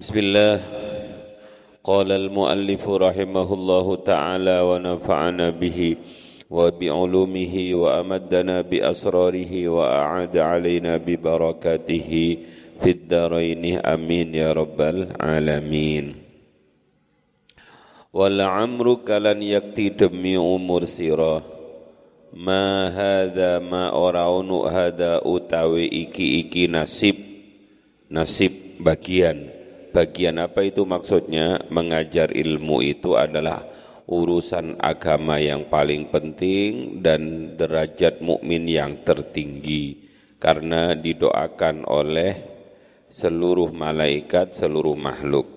بسم الله قال المؤلف رحمه الله تعالى ونفعنا به وبعلومه وأمدنا بأسراره وأعاد علينا ببركاته في الدارين أمين يا رب العالمين ولعمرك لن يكتي دمي umur sirah ma hadha ma oraunu hadha utawi iki iki nasib nasib bagian bagian apa itu maksudnya? Mengajar ilmu itu adalah urusan agama yang paling penting dan derajat mukmin yang tertinggi. Karena didoakan oleh seluruh malaikat seluruh makhluk.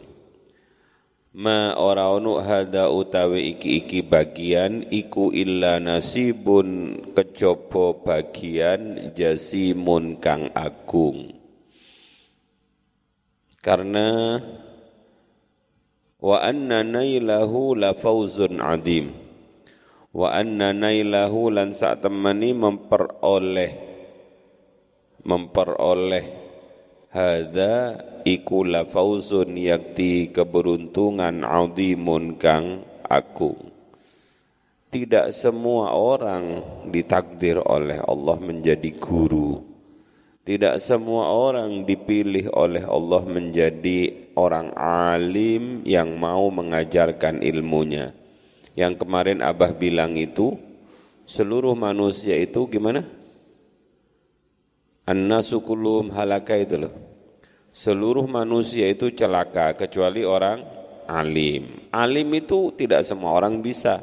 Ma ora ono hada utawi iki-iki bagian iku illa nasibun kecoba bagian jasimun kang agung karena wa anna nailahu la fauzun adim. Wa anna nailahu lan sak temani memperoleh memperoleh hadza iku la fauzun yakti keberuntungan adimun kang agung. Tidak semua orang ditakdir oleh Allah menjadi guru tidak semua orang dipilih oleh Allah menjadi orang alim yang mau mengajarkan ilmunya. Yang kemarin Abah bilang itu, seluruh manusia itu gimana? An-nasukulum halaka itu loh. Seluruh manusia itu celaka kecuali orang alim. Alim itu tidak semua orang bisa.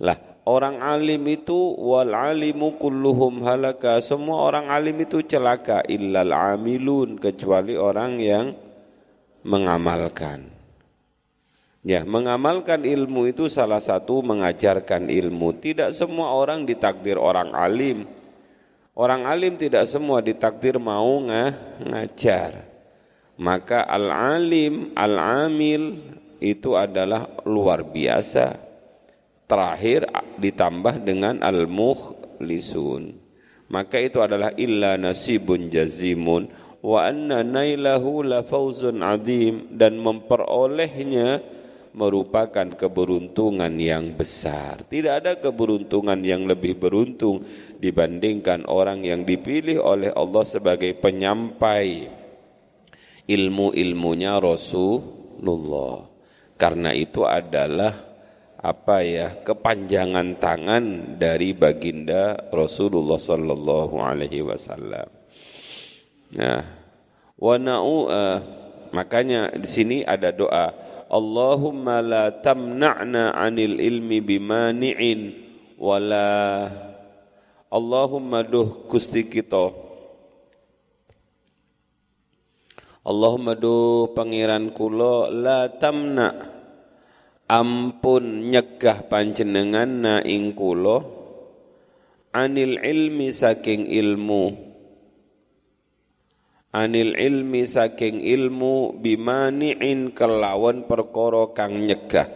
Lah, orang alim itu wal alimu kulluhum halaka. Semua orang alim itu celaka. Illal amilun kecuali orang yang mengamalkan. Ya mengamalkan ilmu itu salah satu mengajarkan ilmu. Tidak semua orang ditakdir orang alim. Orang alim tidak semua ditakdir mau ngajar. Maka al alim al amil itu adalah luar biasa terakhir ditambah dengan al-mukhlisun. Maka itu adalah illa nasibun jazimun wa anna nailahu la fauzun azim dan memperolehnya merupakan keberuntungan yang besar. Tidak ada keberuntungan yang lebih beruntung dibandingkan orang yang dipilih oleh Allah sebagai penyampai ilmu-ilmunya Rasulullah. Karena itu adalah apa ya kepanjangan tangan dari baginda Rasulullah sallallahu alaihi wasallam. Nah, wa uh, makanya di sini ada doa Allahumma la tamna'na 'anil ilmi bimani'in wala Allahumma duh Gusti kita Allahumma duh pangeran kula la tamna' ampun nyegah panjenengan na ing kula. Anil ilmi saking ilmu. Anil ilmi saking ilmu bimani'in kelawan perkara kang nyegah.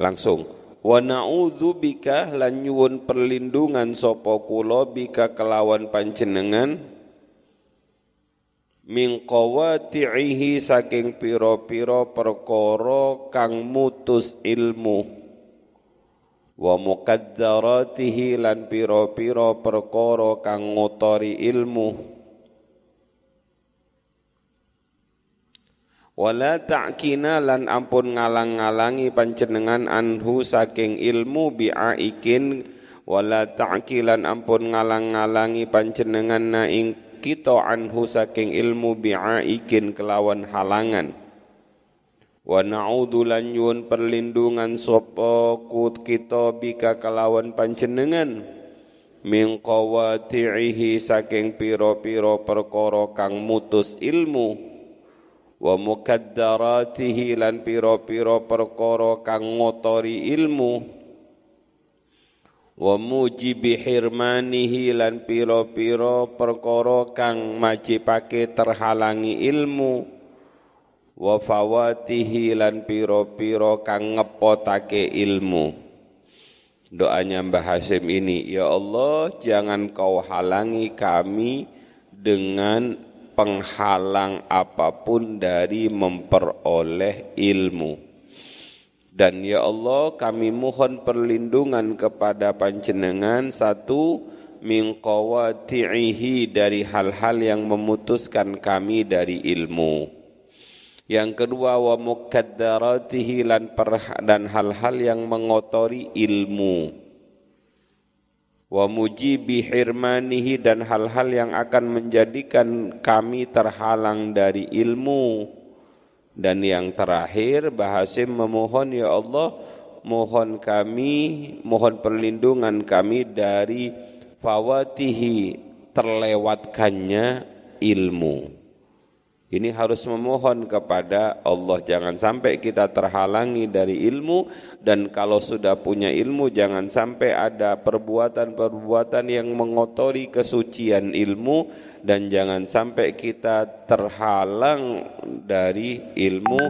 Langsung. Wa na'udzu bika lan nyuwun perlindungan sapa kula bika kelawan panjenengan min qawati'ihi saking pira-pira perkara kang mutus ilmu. Wa muqaddaratihi lan pira-pira perkara kang ngotori ilmu. Wala ta'kina lan ampun ngalang-ngalangi panjenengan anhu saking ilmu bi'aikin. Wala ta'kilan ampun ngalang-ngalangi panjenengan na ing kita anhu saking ilmu bi'aikin kelawan halangan. Wa na'udzu lan perlindungan sapa kut kita bika kelawan panjenengan. Min qawati'ihi saking pira-pira perkara kang mutus ilmu. Wa mukaddaratihi lan pira-pira perkara kang ngotori ilmu wa mujibi hirmanihi lan pira-pira perkara kang majibake terhalangi ilmu wa fawatihi lan pira-pira kang ngepotake ilmu doanya Mbah Hasim ini ya Allah jangan kau halangi kami dengan penghalang apa pun dari memperoleh ilmu. Dan ya Allah kami mohon perlindungan kepada panjenengan satu min qawati'ihi dari hal-hal yang memutuskan kami dari ilmu. Yang kedua wa mukaddaratihi dan hal-hal yang mengotori ilmu wa mujibi hirmanihi dan hal-hal yang akan menjadikan kami terhalang dari ilmu dan yang terakhir Bahasim memohon ya Allah mohon kami mohon perlindungan kami dari fawatihi terlewatkannya ilmu ini harus memohon kepada Allah. Jangan sampai kita terhalangi dari ilmu. Dan kalau sudah punya ilmu jangan sampai ada perbuatan-perbuatan yang mengotori kesucian ilmu. Dan jangan sampai kita terhalang dari ilmu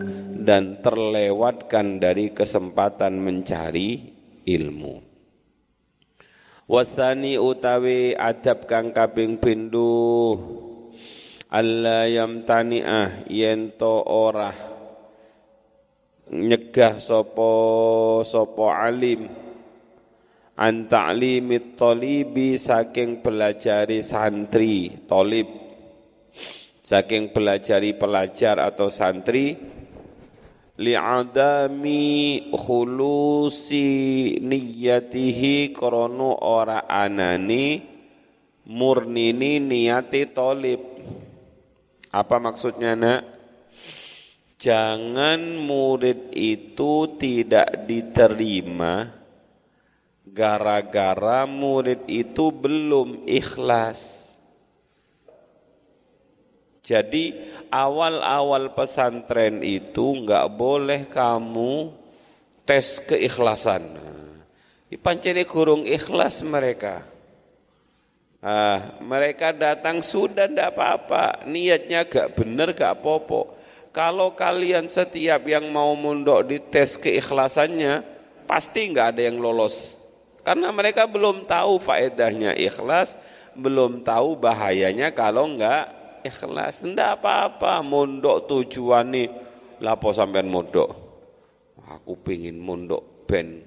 dan terlewatkan dari kesempatan mencari ilmu. Wasani utawi adab kang kaping pindho alla yamtani'ah yen to ora. Nyegah sopo sopo alim. An ta'limit talibi saking pelajari santri tolib. Saking pelajari pelajar atau santri. Li'adami khulusi niyatihi krono ora anani murnini niati tolib apa maksudnya nak? Jangan murid itu tidak diterima gara-gara murid itu belum ikhlas. Jadi awal-awal pesantren itu enggak boleh kamu tes keikhlasan. Pancene gurung ikhlas mereka. Ah, mereka datang sudah tidak apa-apa, niatnya gak benar gak popo. Kalau kalian setiap yang mau mondok dites keikhlasannya, pasti nggak ada yang lolos. Karena mereka belum tahu faedahnya ikhlas, belum tahu bahayanya kalau nggak ikhlas. Tidak apa-apa, mondok tujuannya lapo sampean mondok. Aku pingin mondok ben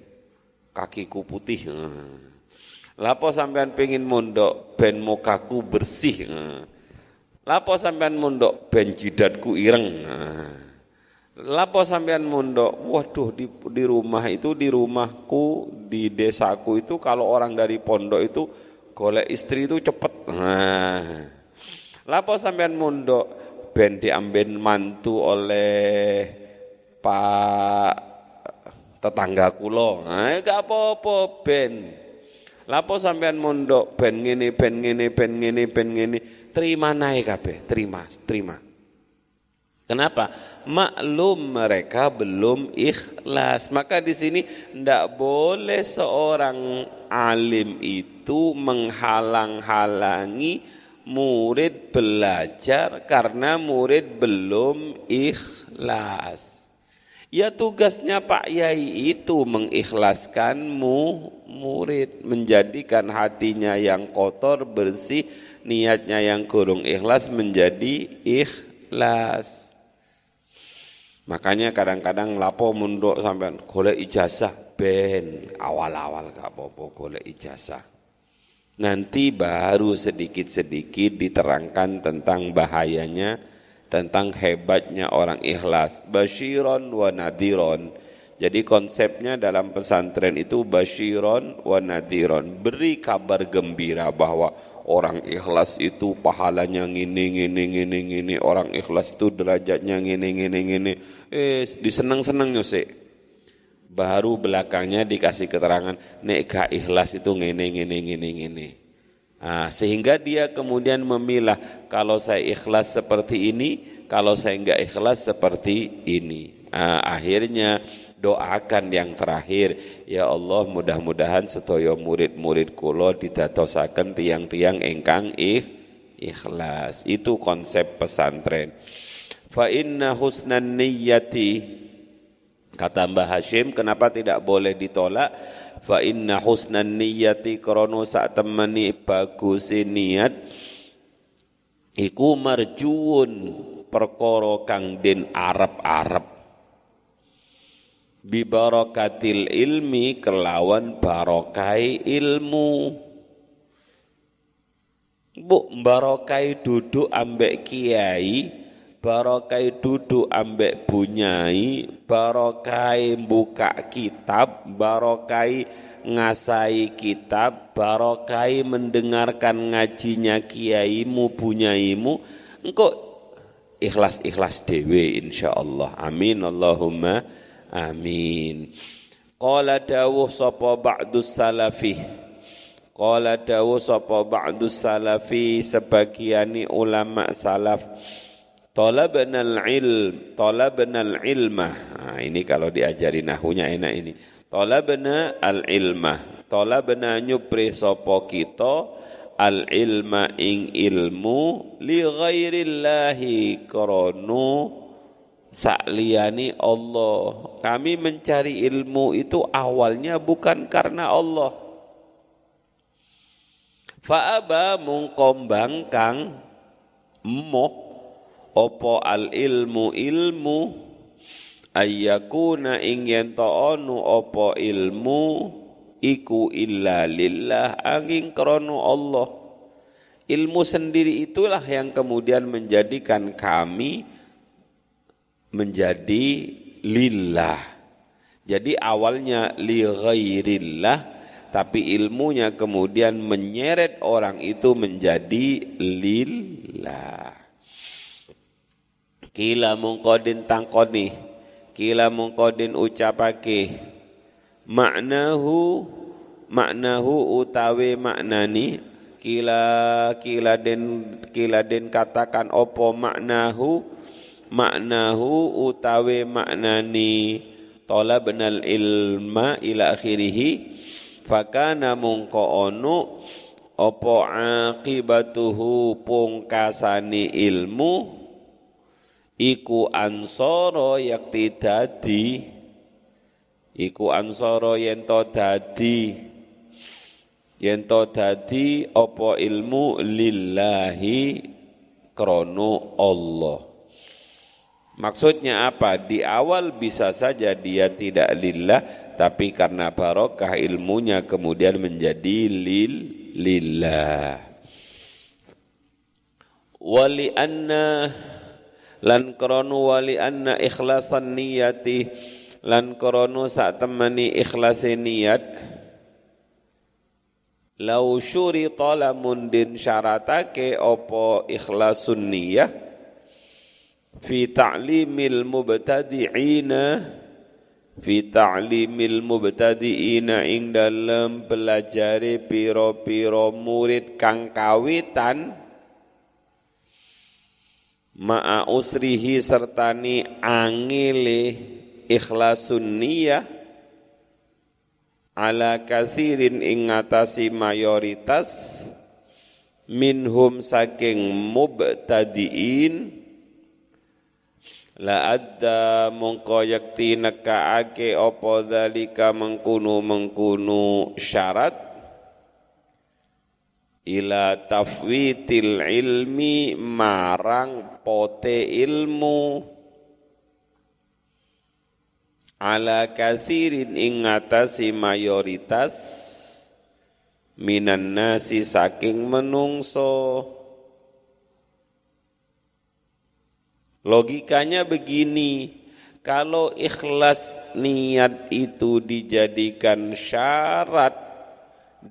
kakiku putih. Hmm. Lapo sampean pengen mondok ben mukaku bersih. Lapo sampean mondok ben jidatku ireng. Lapo sampean mondok, waduh di, di rumah itu di rumahku di desaku itu kalau orang dari pondok itu golek istri itu cepet. Lapo sampean mondok ben diambil mantu oleh Pak tetangga kulo. Nah, gak apa-apa ben Lapo sampean mondok ben ngene ben ngene ben ngene ben ngene terima naik kabeh, terima, terima. Kenapa? Maklum mereka belum ikhlas. Maka di sini tidak boleh seorang alim itu menghalang-halangi murid belajar karena murid belum ikhlas. Ya tugasnya Pak Yai itu mengikhlaskanmu murid, menjadikan hatinya yang kotor bersih, niatnya yang kurung ikhlas menjadi ikhlas. Makanya kadang-kadang lapo munduk sampai golek ijazah ben awal-awal gak apa-apa golek ijazah. Nanti baru sedikit-sedikit diterangkan tentang bahayanya tentang hebatnya orang ikhlas. Basyiron wa nadiron. Jadi konsepnya dalam pesantren itu basyiron wa nadiron. Beri kabar gembira bahwa orang ikhlas itu pahalanya ngini ngini ngini ngini. Orang ikhlas itu derajatnya ngini ngini ngini. Eh disenang-senang nyose baru belakangnya dikasih keterangan nek ikhlas itu ngini ngini ngini ngini Nah, sehingga dia kemudian memilah kalau saya ikhlas seperti ini, kalau saya enggak ikhlas seperti ini. Nah, akhirnya doakan yang terakhir, ya Allah mudah-mudahan setoyo murid-murid kulo didatosaken tiang-tiang engkang ih, ikhlas. Itu konsep pesantren. Fa inna husnan niyyati kata Mbah Hashim kenapa tidak boleh ditolak? fa inna husnan niyati krono sak temani bagus niat iku marjuun perkara kang den arep-arep bibarakatil ilmi kelawan barokai ilmu bu barokai duduk ambek kiai barokai duduk ambek bunyai barokai buka kitab barokai ngasai kitab barokai mendengarkan ngajinya kiaimu bunyaimu engkau ikhlas-ikhlas dewe insyaallah amin Allahumma Amin. Qala dawuh sapa ba'dus salafi. Qala dawuh sapa ba'dus salafi sebagiani ulama salaf. Talabna al-ilm, talabna al-ilmah. Nah, ini kalau diajari nahunya enak ini. Talabna al-ilmah. Talabna nyupri sapa kita al-ilma ing ilmu li ghairillahi kronu sakliyani Allah. Kami mencari ilmu itu awalnya bukan karena Allah. Fa'aba mungkombang kang moh opo al ilmu ilmu ayyakuna ing yen onu opo ilmu iku illa lillah angin krono Allah. Ilmu sendiri itulah yang kemudian menjadikan kami menjadi lillah. Jadi awalnya li ghairillah tapi ilmunya kemudian menyeret orang itu menjadi lillah. Kila mungkodin tangkoni, kila mungkodin ucapake, maknahu maknahu utawi maknani kila kila den kila den katakan opo maknahu maknahu utawi maknani. Talabnal ilma ila akhirih fakana mungko onu opo akibatuhu pungkasani ilmu iku ansoro yakti dadi iku ansoro yento dadi yento dadi opo ilmu lillahi krono Allah Maksudnya apa? Di awal bisa saja dia tidak lillah, tapi karena barokah ilmunya kemudian menjadi lil lillah. Wali anna lan kronu wali anna ikhlasan niyati. Lan kronu sak temani ikhlase niat lau syurita lamun din syaratake opo ikhlasun niyah. Fi ta'limil mubtadi'ina. Fi ta'limil mubtadi'ina ing dalam pelajari piro-piro murid kang kawitan ma'a usrihi sertani angile ikhlasun niyah ala kathirin ing ngatasi mayoritas minhum saking mubtadi'in. La adda mongko yakti nekaake apa mengkunu mengkunu syarat ila tafwitil ilmi marang pote ilmu. Ala kathirin ingatasi mayoritas minan nasi saking menungso. Logikanya begini, kalau ikhlas niat itu dijadikan syarat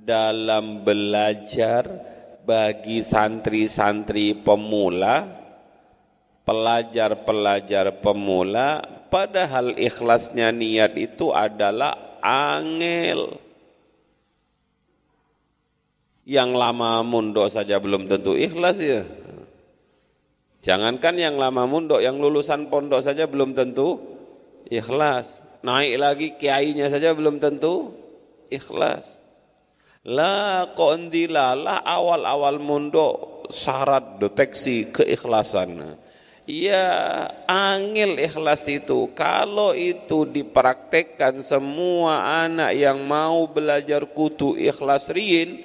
dalam belajar bagi santri-santri pemula, pelajar-pelajar pemula, padahal ikhlasnya niat itu adalah angel. Yang lama mundok saja belum tentu ikhlas ya. Jangankan yang lama mundok, yang lulusan pondok saja belum tentu ikhlas. Naik lagi kiainya saja belum tentu ikhlas. La kondilalah awal-awal mundok syarat deteksi keikhlasan. Ya angil ikhlas itu. Kalau itu dipraktekkan semua anak yang mau belajar kutu ikhlas riin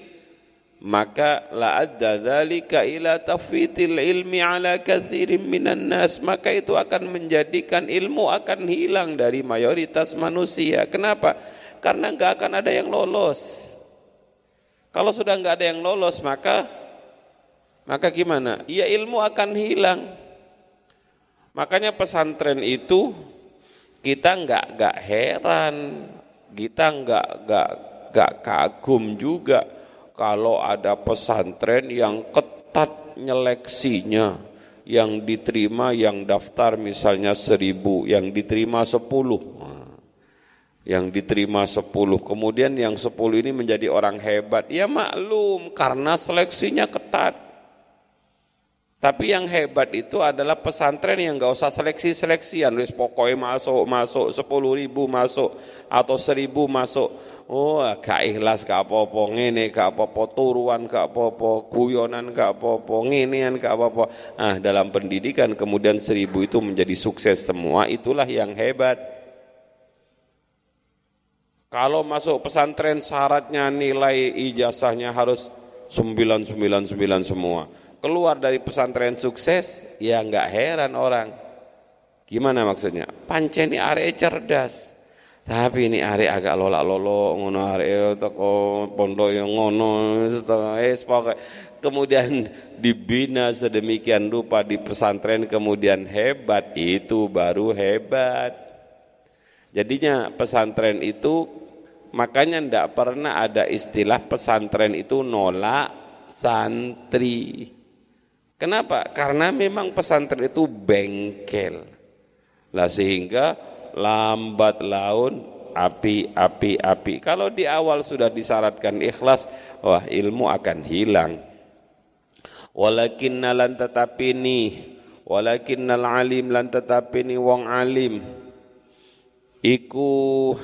maka la adda dzalika ila tafwitil ilmi ala katsirin minan nas. Maka itu akan menjadikan ilmu akan hilang dari mayoritas manusia. Kenapa? Karena enggak akan ada yang lolos kalau sudah enggak ada yang lolos maka maka gimana? Ya ilmu akan hilang. Makanya pesantren itu kita enggak enggak heran. Kita enggak enggak enggak kagum juga kalau ada pesantren yang ketat nyeleksinya, yang diterima yang daftar misalnya seribu, yang diterima sepuluh, yang diterima sepuluh, kemudian yang sepuluh ini menjadi orang hebat, ya maklum karena seleksinya ketat. Tapi yang hebat itu adalah pesantren yang nggak usah seleksi-seleksian, wis pokoknya masuk, masuk, sepuluh ribu masuk, atau seribu masuk. Oh, gak ikhlas, gak apa-apa, ngene, gak apa-apa, turuan, gak apa-apa, guyonan, gak apa-apa, ngenean, gak apa-apa. Ah, dalam pendidikan kemudian seribu itu menjadi sukses semua, itulah yang hebat. Kalau masuk pesantren syaratnya nilai ijazahnya harus 999 semua keluar dari pesantren sukses, ya nggak heran orang. Gimana maksudnya? Pancen ini are cerdas. Tapi ini are agak lola lolo ngono are toko pondok yang ngono es kemudian dibina sedemikian rupa di pesantren kemudian hebat itu baru hebat. Jadinya pesantren itu makanya ndak pernah ada istilah pesantren itu nolak santri. Kenapa? Karena memang pesantren itu bengkel. Lah sehingga lambat laun api api api. Kalau di awal sudah disyaratkan ikhlas, wah ilmu akan hilang. Walakin lan tetapi ni, walakin alim lan tetapi ni wong alim iku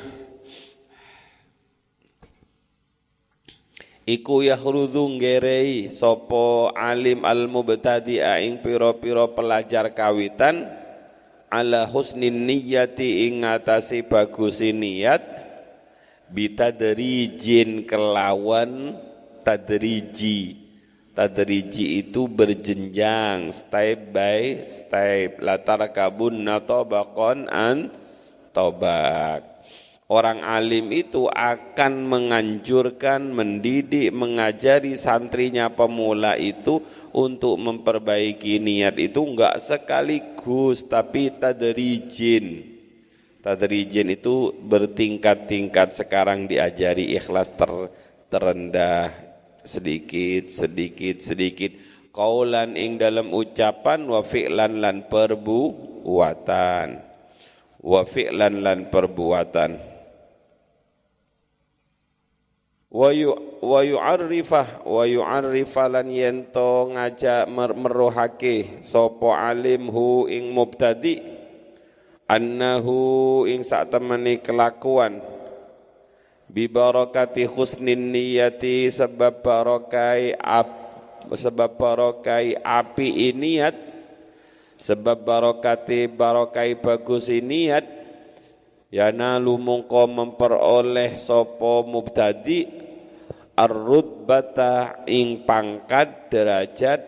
Iku yahrudhu ngerei sopo alim al mubtadi ing piro-piro pelajar kawitan ala husnin niyati ing ngatasi bagusi niat bitadrijin kelawan tadriji. Tadriji itu berjenjang step by step. Latar kabun natobakon an tobak Orang alim itu akan menganjurkan, mendidik, mengajari santrinya pemula itu untuk memperbaiki niat itu enggak sekaligus tapi tadrijin. Tadrijin itu bertingkat-tingkat sekarang diajari ikhlas ter, terendah sedikit sedikit sedikit. Kaulan ing dalam ucapan wa fi'lan lan perbuatan. Wa fi'lan lan perbuatan wa yu'arrifah wa yu'arrifa lan yento ngaja meruhake sapa alim hu ing mubtadi annahu ing sak temani kelakuan. Bi barakati husnin niyati sebab barokai ap sebab barokai api niat sebab barokati barokai bagus niat yana lumungko memperoleh sopo mubtadi ar-rutbata ing pangkat derajat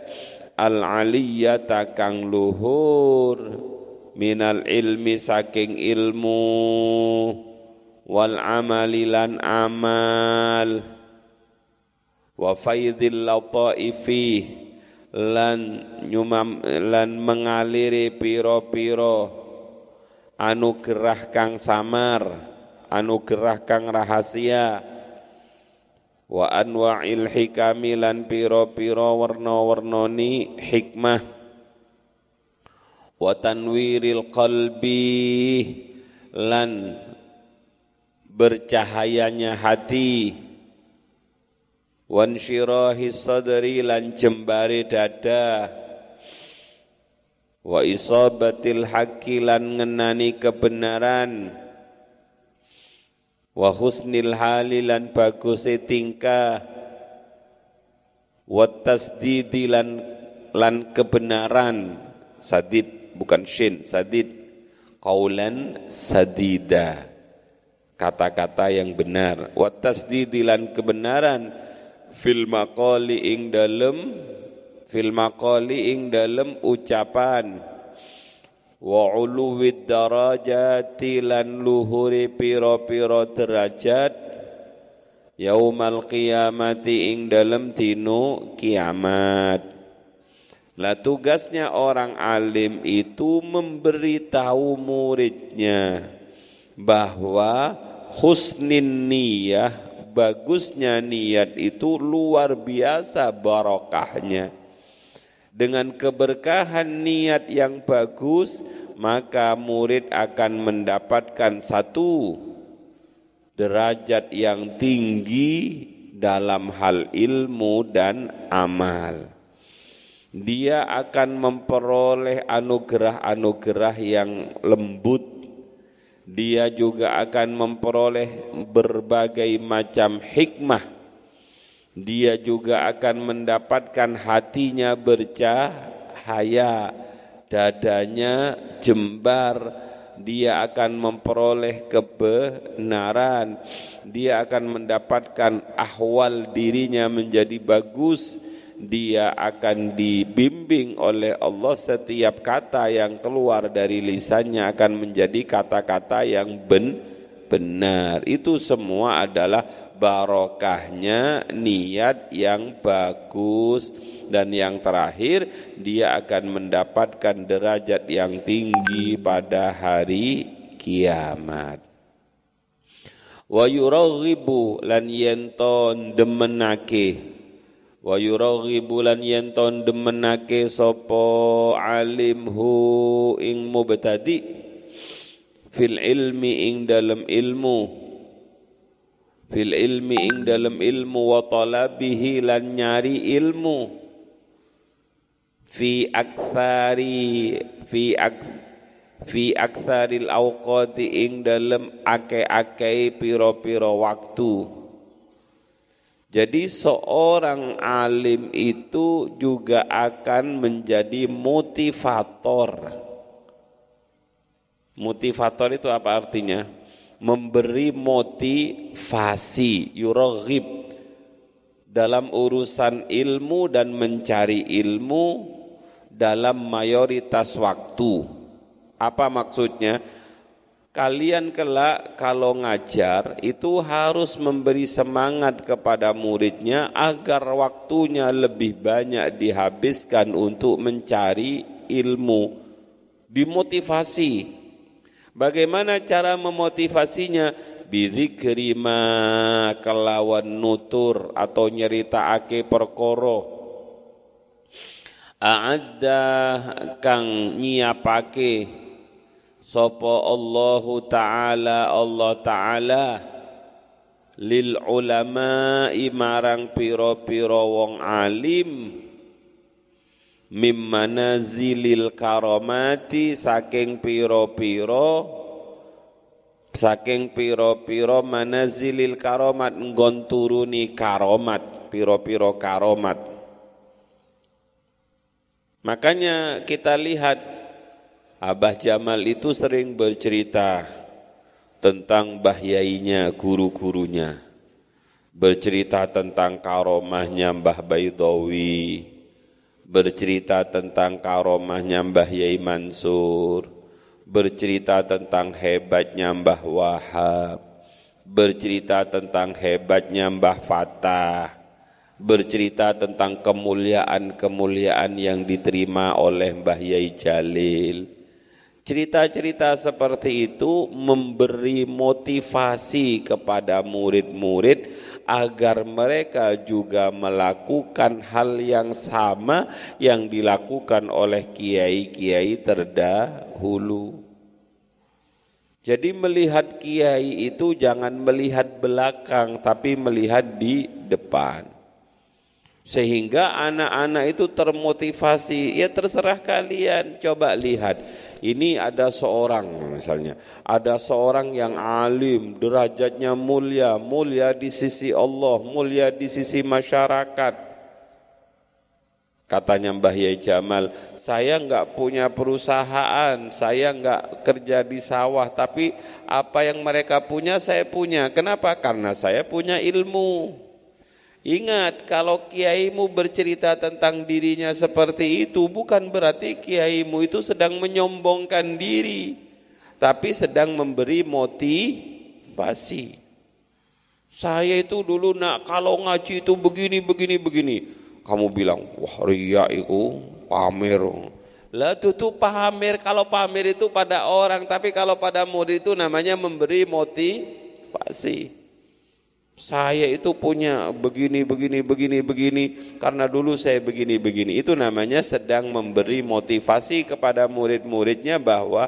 al-aliyata kang luhur minal ilmi saking ilmu wal amali lan amal wa faidil lataifi lan nyumam lan mengaliri piro-piro anugerah kang samar anugerah kang rahasia. Wa anwa'il hikami lan piro-piro warna-warnoni hikmah. Wa tanwiril qalbi lan bercahayanya hati. Wansyirahi sadri lan jembari dada wa isabatil haqqi lan ngenani kebenaran. Wa husnil hali lan tingkah. Wa tasdidi lan kebenaran. Sadid bukan shin sadid. Kaulan sadida. Kata-kata yang benar. Wa tasdidi lan kebenaran. Fil maqali ing dalem fil maqali ing dalem ucapan wa uluwid darajati lan luhuri piro-piro derajat yaumal qiyamati ing dalem dino kiamat lah tugasnya orang alim itu memberitahu muridnya bahwa husnin niyah bagusnya niat itu luar biasa barokahnya. Dengan keberkahan niat yang bagus, maka murid akan mendapatkan satu derajat yang tinggi dalam hal ilmu dan amal dia akan memperoleh anugerah-anugerah yang lembut. Dia juga akan memperoleh berbagai macam hikmah. Dia juga akan mendapatkan hatinya bercahaya, dadanya jembar, dia akan memperoleh kebenaran, dia akan mendapatkan ahwal dirinya menjadi bagus, dia akan dibimbing oleh Allah. Setiap kata yang keluar dari lisannya akan menjadi kata-kata yang ben benar. Itu semua adalah barokahnya niat yang bagus. Dan yang terakhir dia akan mendapatkan derajat yang tinggi pada hari kiamat. Wa yuraghibu lan yenton demenake. Wa yuraghibu lan yenton demenake sapa alim hu ing mubtadi. Fil ilmi ing dalam ilmu fil ilmi ing dalam ilmu wa talabihi lan nyari ilmu fi aktsari fi ak fi aktsaril awqati ing dalam ake-ake piro-piro waktu jadi seorang alim itu juga akan menjadi motivator. Motivator itu apa artinya? Memberi motivasi, yuraghib dalam urusan ilmu dan mencari ilmu dalam mayoritas waktu. Apa maksudnya? kalian kelak kalau ngajar itu harus memberi semangat kepada muridnya agar waktunya lebih banyak dihabiskan untuk mencari ilmu dimotivasi bagaimana cara memotivasinya? Bidzikri ma kelawan nutur atau nyerita ake perkoro a'adda kang nyiapake. Sapa Allahu taala Allah taala. Lil ulama marang piro-piro wong alim mim manazilil karamati saking piro-piro saking piro-piro manazilil karomat nggon turuni karomat piro-piro karomat makanya kita lihat Abah Jamal itu sering bercerita tentang bahyainya guru-gurunya. Bercerita tentang karomahnya Mbah Baidawi, bercerita tentang karomahnya Mbah Yai Mansur, bercerita tentang hebatnya Mbah Wahab, bercerita tentang hebatnya Mbah Fatah, bercerita tentang kemuliaan-kemuliaan yang diterima oleh Mbah Yai Jalil. Cerita-cerita seperti itu memberi motivasi kepada murid-murid agar mereka juga melakukan hal yang sama yang dilakukan oleh kiai-kiai terdahulu. Jadi melihat kiai itu jangan melihat belakang tapi melihat di depan. Sehingga anak-anak itu termotivasi, ya terserah kalian, coba lihat ini ada seorang misalnya, ada seorang yang alim, derajatnya mulia, mulia di sisi Allah, mulia di sisi masyarakat. Katanya Mbah Yai Jamal, saya enggak punya perusahaan, saya enggak kerja di sawah, tapi apa yang mereka punya saya punya. Kenapa? Karena saya punya ilmu. Ingat, kalau kiaimu bercerita tentang dirinya seperti itu, bukan berarti kiaimu itu sedang menyombongkan diri, tapi sedang memberi motivasi. Saya itu dulu nak kalau ngaji itu begini, begini, begini. Kamu bilang, wah ria itu pamer. Lah itu tuh pamer, kalau pamer itu pada orang, tapi kalau pada murid itu namanya memberi motivasi. Saya itu punya begini, begini, begini, begini, karena dulu saya begini, begini. Itu namanya sedang memberi motivasi kepada murid-muridnya bahwa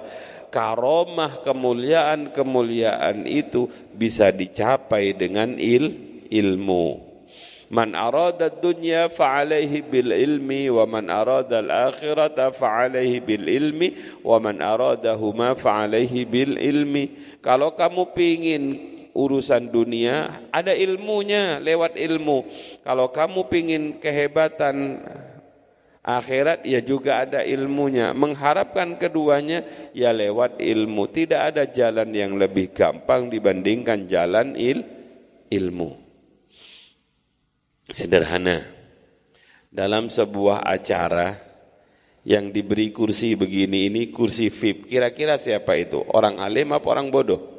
karomah kemuliaan-kemuliaan itu bisa dicapai dengan il, ilmu. Man arada dunya fa'alaihi bil ilmi wa man arada al akhirata fa'alaihi bil ilmi wa man huma fa'alaihi bil ilmi. Kalau kamu pingin urusan dunia ada ilmunya lewat ilmu. Kalau kamu pingin kehebatan akhirat ya juga ada ilmunya. Mengharapkan keduanya ya lewat ilmu. Tidak ada jalan yang lebih gampang dibandingkan jalan il ilmu sederhana. Dalam sebuah acara yang diberi kursi begini ini kursi VIP. Kira-kira siapa itu? Orang alim apa orang bodoh?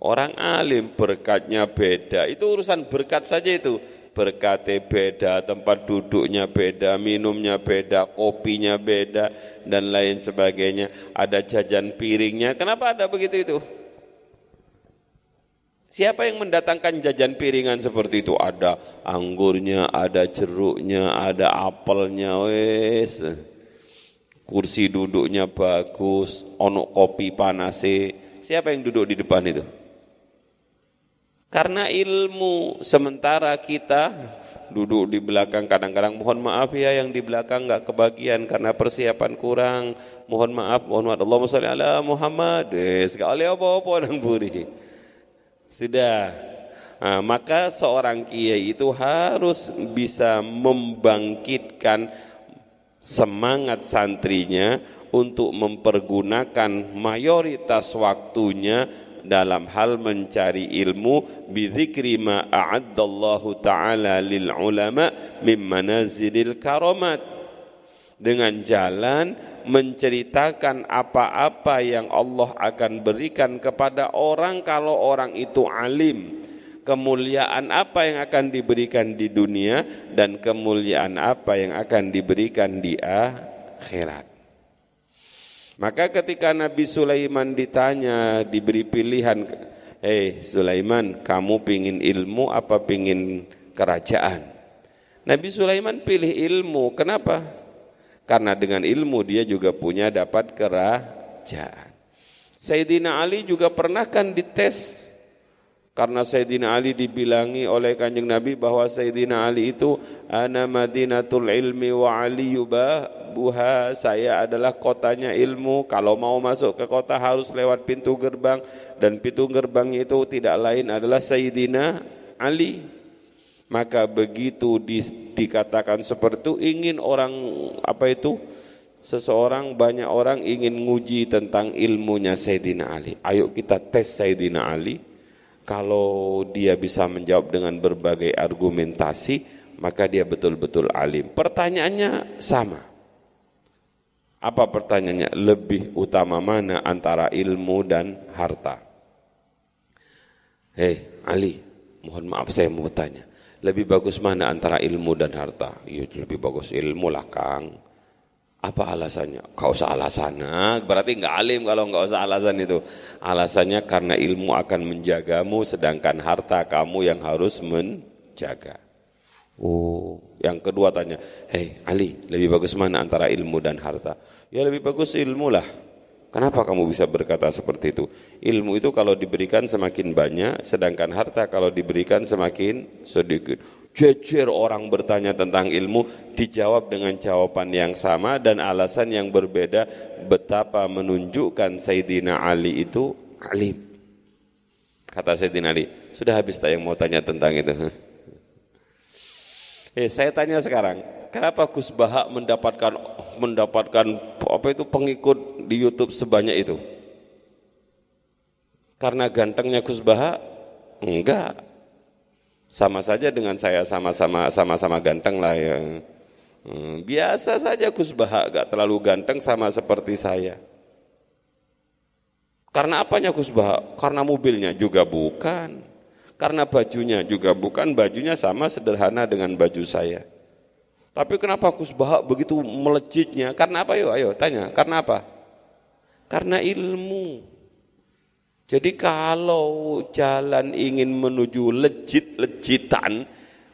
Orang alim berkatnya beda. Itu urusan berkat saja itu. Berkatnya beda, tempat duduknya beda, minumnya beda, kopinya beda, dan lain sebagainya. Ada jajan piringnya. Kenapa ada begitu itu? Siapa yang mendatangkan jajan piringan seperti itu? Ada anggurnya, ada jeruknya, ada apelnya, wes. Kursi duduknya bagus, ono kopi panase. Siapa yang duduk di depan itu? Karena ilmu sementara kita duduk di belakang kadang-kadang mohon maaf ya yang di belakang nggak kebagian karena persiapan kurang mohon maaf mohon maaf Allahumma sholli ala Muhammad sekali apa-apa nang buri sudah. Nah, maka seorang kiai itu harus bisa membangkitkan semangat santrinya untuk mempergunakan mayoritas waktunya dalam hal mencari ilmu. Bidzikri ma a'addallahu ta'ala lil ulama min manazilil karamat dengan jalan menceritakan apa-apa yang Allah akan berikan kepada orang kalau orang itu alim. Kemuliaan apa yang akan diberikan di dunia dan kemuliaan apa yang akan diberikan di akhirat maka ketika Nabi Sulaiman ditanya diberi pilihan eh hey, Sulaiman kamu pingin ilmu apa pingin kerajaan? Nabi Sulaiman pilih ilmu. Kenapa? Karena dengan ilmu dia juga punya dapat kerajaan. Sayyidina Ali juga pernah kan dites karena Sayyidina Ali dibilangi oleh kanjeng Nabi bahwa Sayyidina Ali itu ana madinatul ilmi wa ali buha saya adalah kotanya ilmu. Kalau mau masuk ke kota harus lewat pintu gerbang. Dan pintu gerbang itu tidak lain adalah Sayyidina Ali. Maka begitu di, dikatakan seperti itu ingin orang apa itu? Seseorang banyak orang ingin nguji tentang ilmunya Sayyidina Ali. Ayo kita tes Sayyidina Ali kalau dia bisa menjawab dengan berbagai argumentasi maka dia betul-betul alim. Pertanyaannya sama. Apa pertanyaannya? Lebih utama mana antara ilmu dan harta? Hei Ali mohon maaf saya mau bertanya. Lebih bagus mana antara ilmu dan harta? Iya lebih bagus ilmu lah Kang. Apa alasannya? Kau usah alasan. Berarti nggak alim kalau nggak usah alasan itu. Alasannya karena ilmu akan menjagamu, sedangkan harta kamu yang harus menjaga. Oh, yang kedua tanya, hei Ali, lebih bagus mana antara ilmu dan harta? Ya lebih bagus ilmu lah. Kenapa kamu bisa berkata seperti itu? Ilmu itu kalau diberikan semakin banyak, sedangkan harta kalau diberikan semakin sedikit. Jejer orang bertanya tentang ilmu, dijawab dengan jawaban yang sama dan alasan yang berbeda betapa menunjukkan Sayyidina Ali itu alim. Kata Sayyidina Ali, sudah habis tak yang mau tanya tentang itu? Eh, saya tanya sekarang, kenapa Gus Baha mendapatkan mendapatkan apa itu pengikut di YouTube sebanyak itu? Karena gantengnya Gus Baha? Enggak. Sama saja dengan saya sama-sama sama-sama ganteng lah ya. Hmm, biasa saja Gus Baha gak terlalu ganteng sama seperti saya. Karena apanya Gus Baha? Karena mobilnya juga bukan. Karena bajunya juga bukan, bajunya sama sederhana dengan baju saya. Tapi kenapa Gus Baha begitu melejitnya? Karena apa yuk? Ayo tanya, karena apa? Karena ilmu. Jadi kalau jalan ingin menuju lejit-lejitan,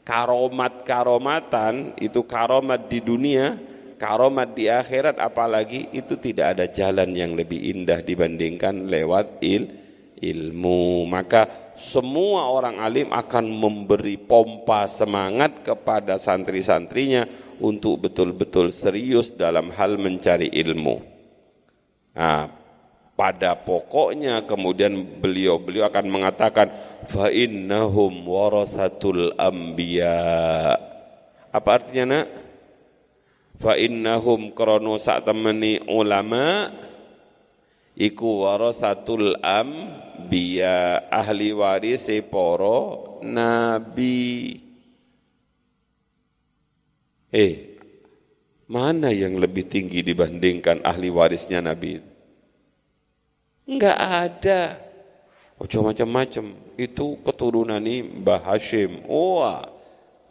karomat-karomatan, itu karomat di dunia, karomat di akhirat apalagi, itu tidak ada jalan yang lebih indah dibandingkan lewat il, ilmu. Maka semua orang alim akan memberi pompa semangat kepada santri-santrinya untuk betul-betul serius dalam hal mencari ilmu. Nah, pada pokoknya kemudian beliau-beliau akan mengatakan fa innahum warasatul anbiya. Apa artinya nak? Fa innahum krono sak temeni ulama iku warasatul anbiya ahli waris para nabi. Eh, mana yang lebih tinggi dibandingkan ahli warisnya nabi? Enggak ada. Ojo macam-macam. Itu keturunan ini Mbah Hashim. Wah,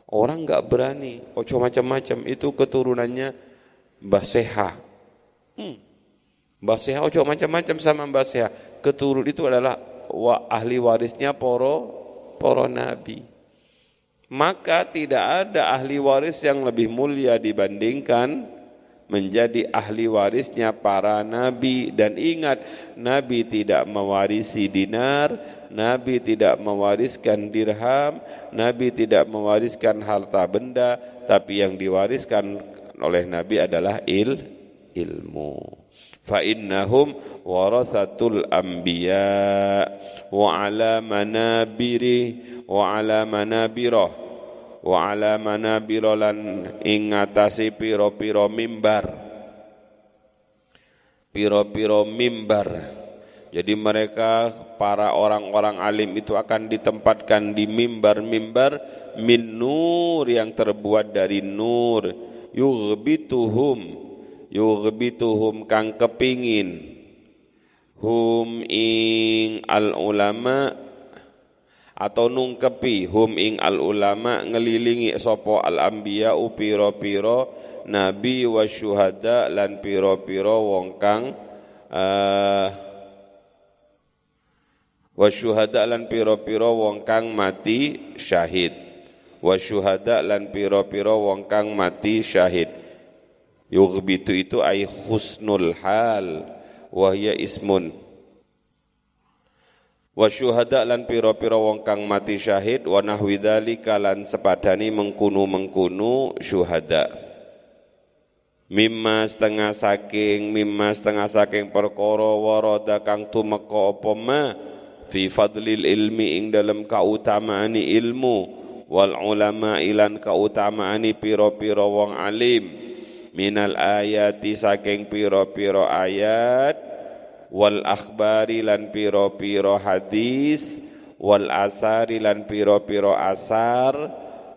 orang enggak berani. Ojo macam-macam. Itu keturunannya Mbah Seha. Hmm. Mbah Seha ojo macam-macam sama Mbah Seha. Keturun itu adalah wa, ahli warisnya poro poro nabi. Maka tidak ada ahli waris yang lebih mulia dibandingkan menjadi ahli warisnya para nabi dan ingat nabi tidak mewarisi dinar nabi tidak mewariskan dirham nabi tidak mewariskan harta benda tapi yang diwariskan oleh nabi adalah il ilmu fa innahum warasatul anbiya wa ala manabiri wa ala manabirah wa ala manabira lan ing ngatasi pira-pira mimbar. Pira-pira mimbar. Jadi mereka para orang-orang alim itu akan ditempatkan di mimbar-mimbar min nur yang terbuat dari nur. Yughbituhum yughbituhum kang kepingin. Hum ing al ulama atau nungkepi hum ing al ulama ngelilingi sopo al anbiya upiro piro nabi wa syuhada lan piro piro wong kang uh, wa syuhada lan piro piro wong kang mati syahid. Wa syuhada lan piro piro wong kang mati syahid yughbitu itu ay husnul hal wahya ismun. Wa syuhada lan pira-pira wong kang mati syahid wa nahwi dzalika lan sepadani mengkunu-mengkunu syuhada. Mimma setengah saking mimma setengah saking perkara warada kang tumeka apa ma fi fadlil ilmi ing dalam kautamaani ilmu wal ulama ilan kautamaani pira-pira wong alim minal ayati saking pira-pira ayat wal akhbari lan piro-piro hadis wal asari lan piro-piro asar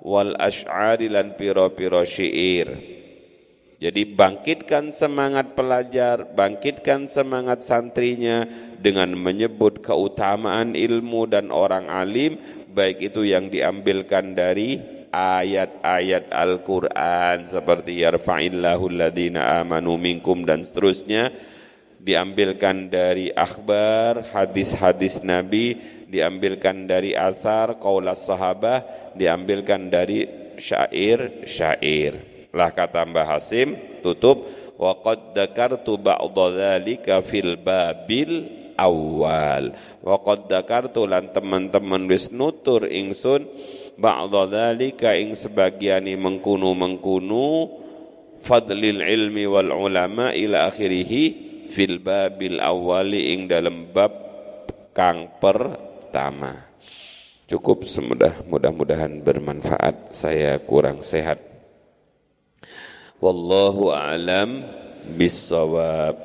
wal ash'ari lan piro-piro syair jadi bangkitkan semangat pelajar, bangkitkan semangat santrinya dengan menyebut keutamaan ilmu dan orang alim, baik itu yang diambilkan dari ayat-ayat Al-Quran seperti yarfa'illahu alladhina amanu minkum dan seterusnya, diambilkan dari akhbar, hadis-hadis Nabi, diambilkan dari athar, kaulas sahabah, diambilkan dari syair-syair. Lah kata Mbah Hasim, tutup, dakartu ba'dha dzalika fil babil awal. Wa qad dakartu lan teman-teman wis nutur ingsun ba'dha dzalika ing sebagiani mengkunu-mengkunu fadlil ilmi wal ulama ila akhirih fil babil awali ing dalam bab kang pertama. Cukup semudah mudah-mudahan bermanfaat. Saya kurang sehat. Wallahu a'lam bissawab.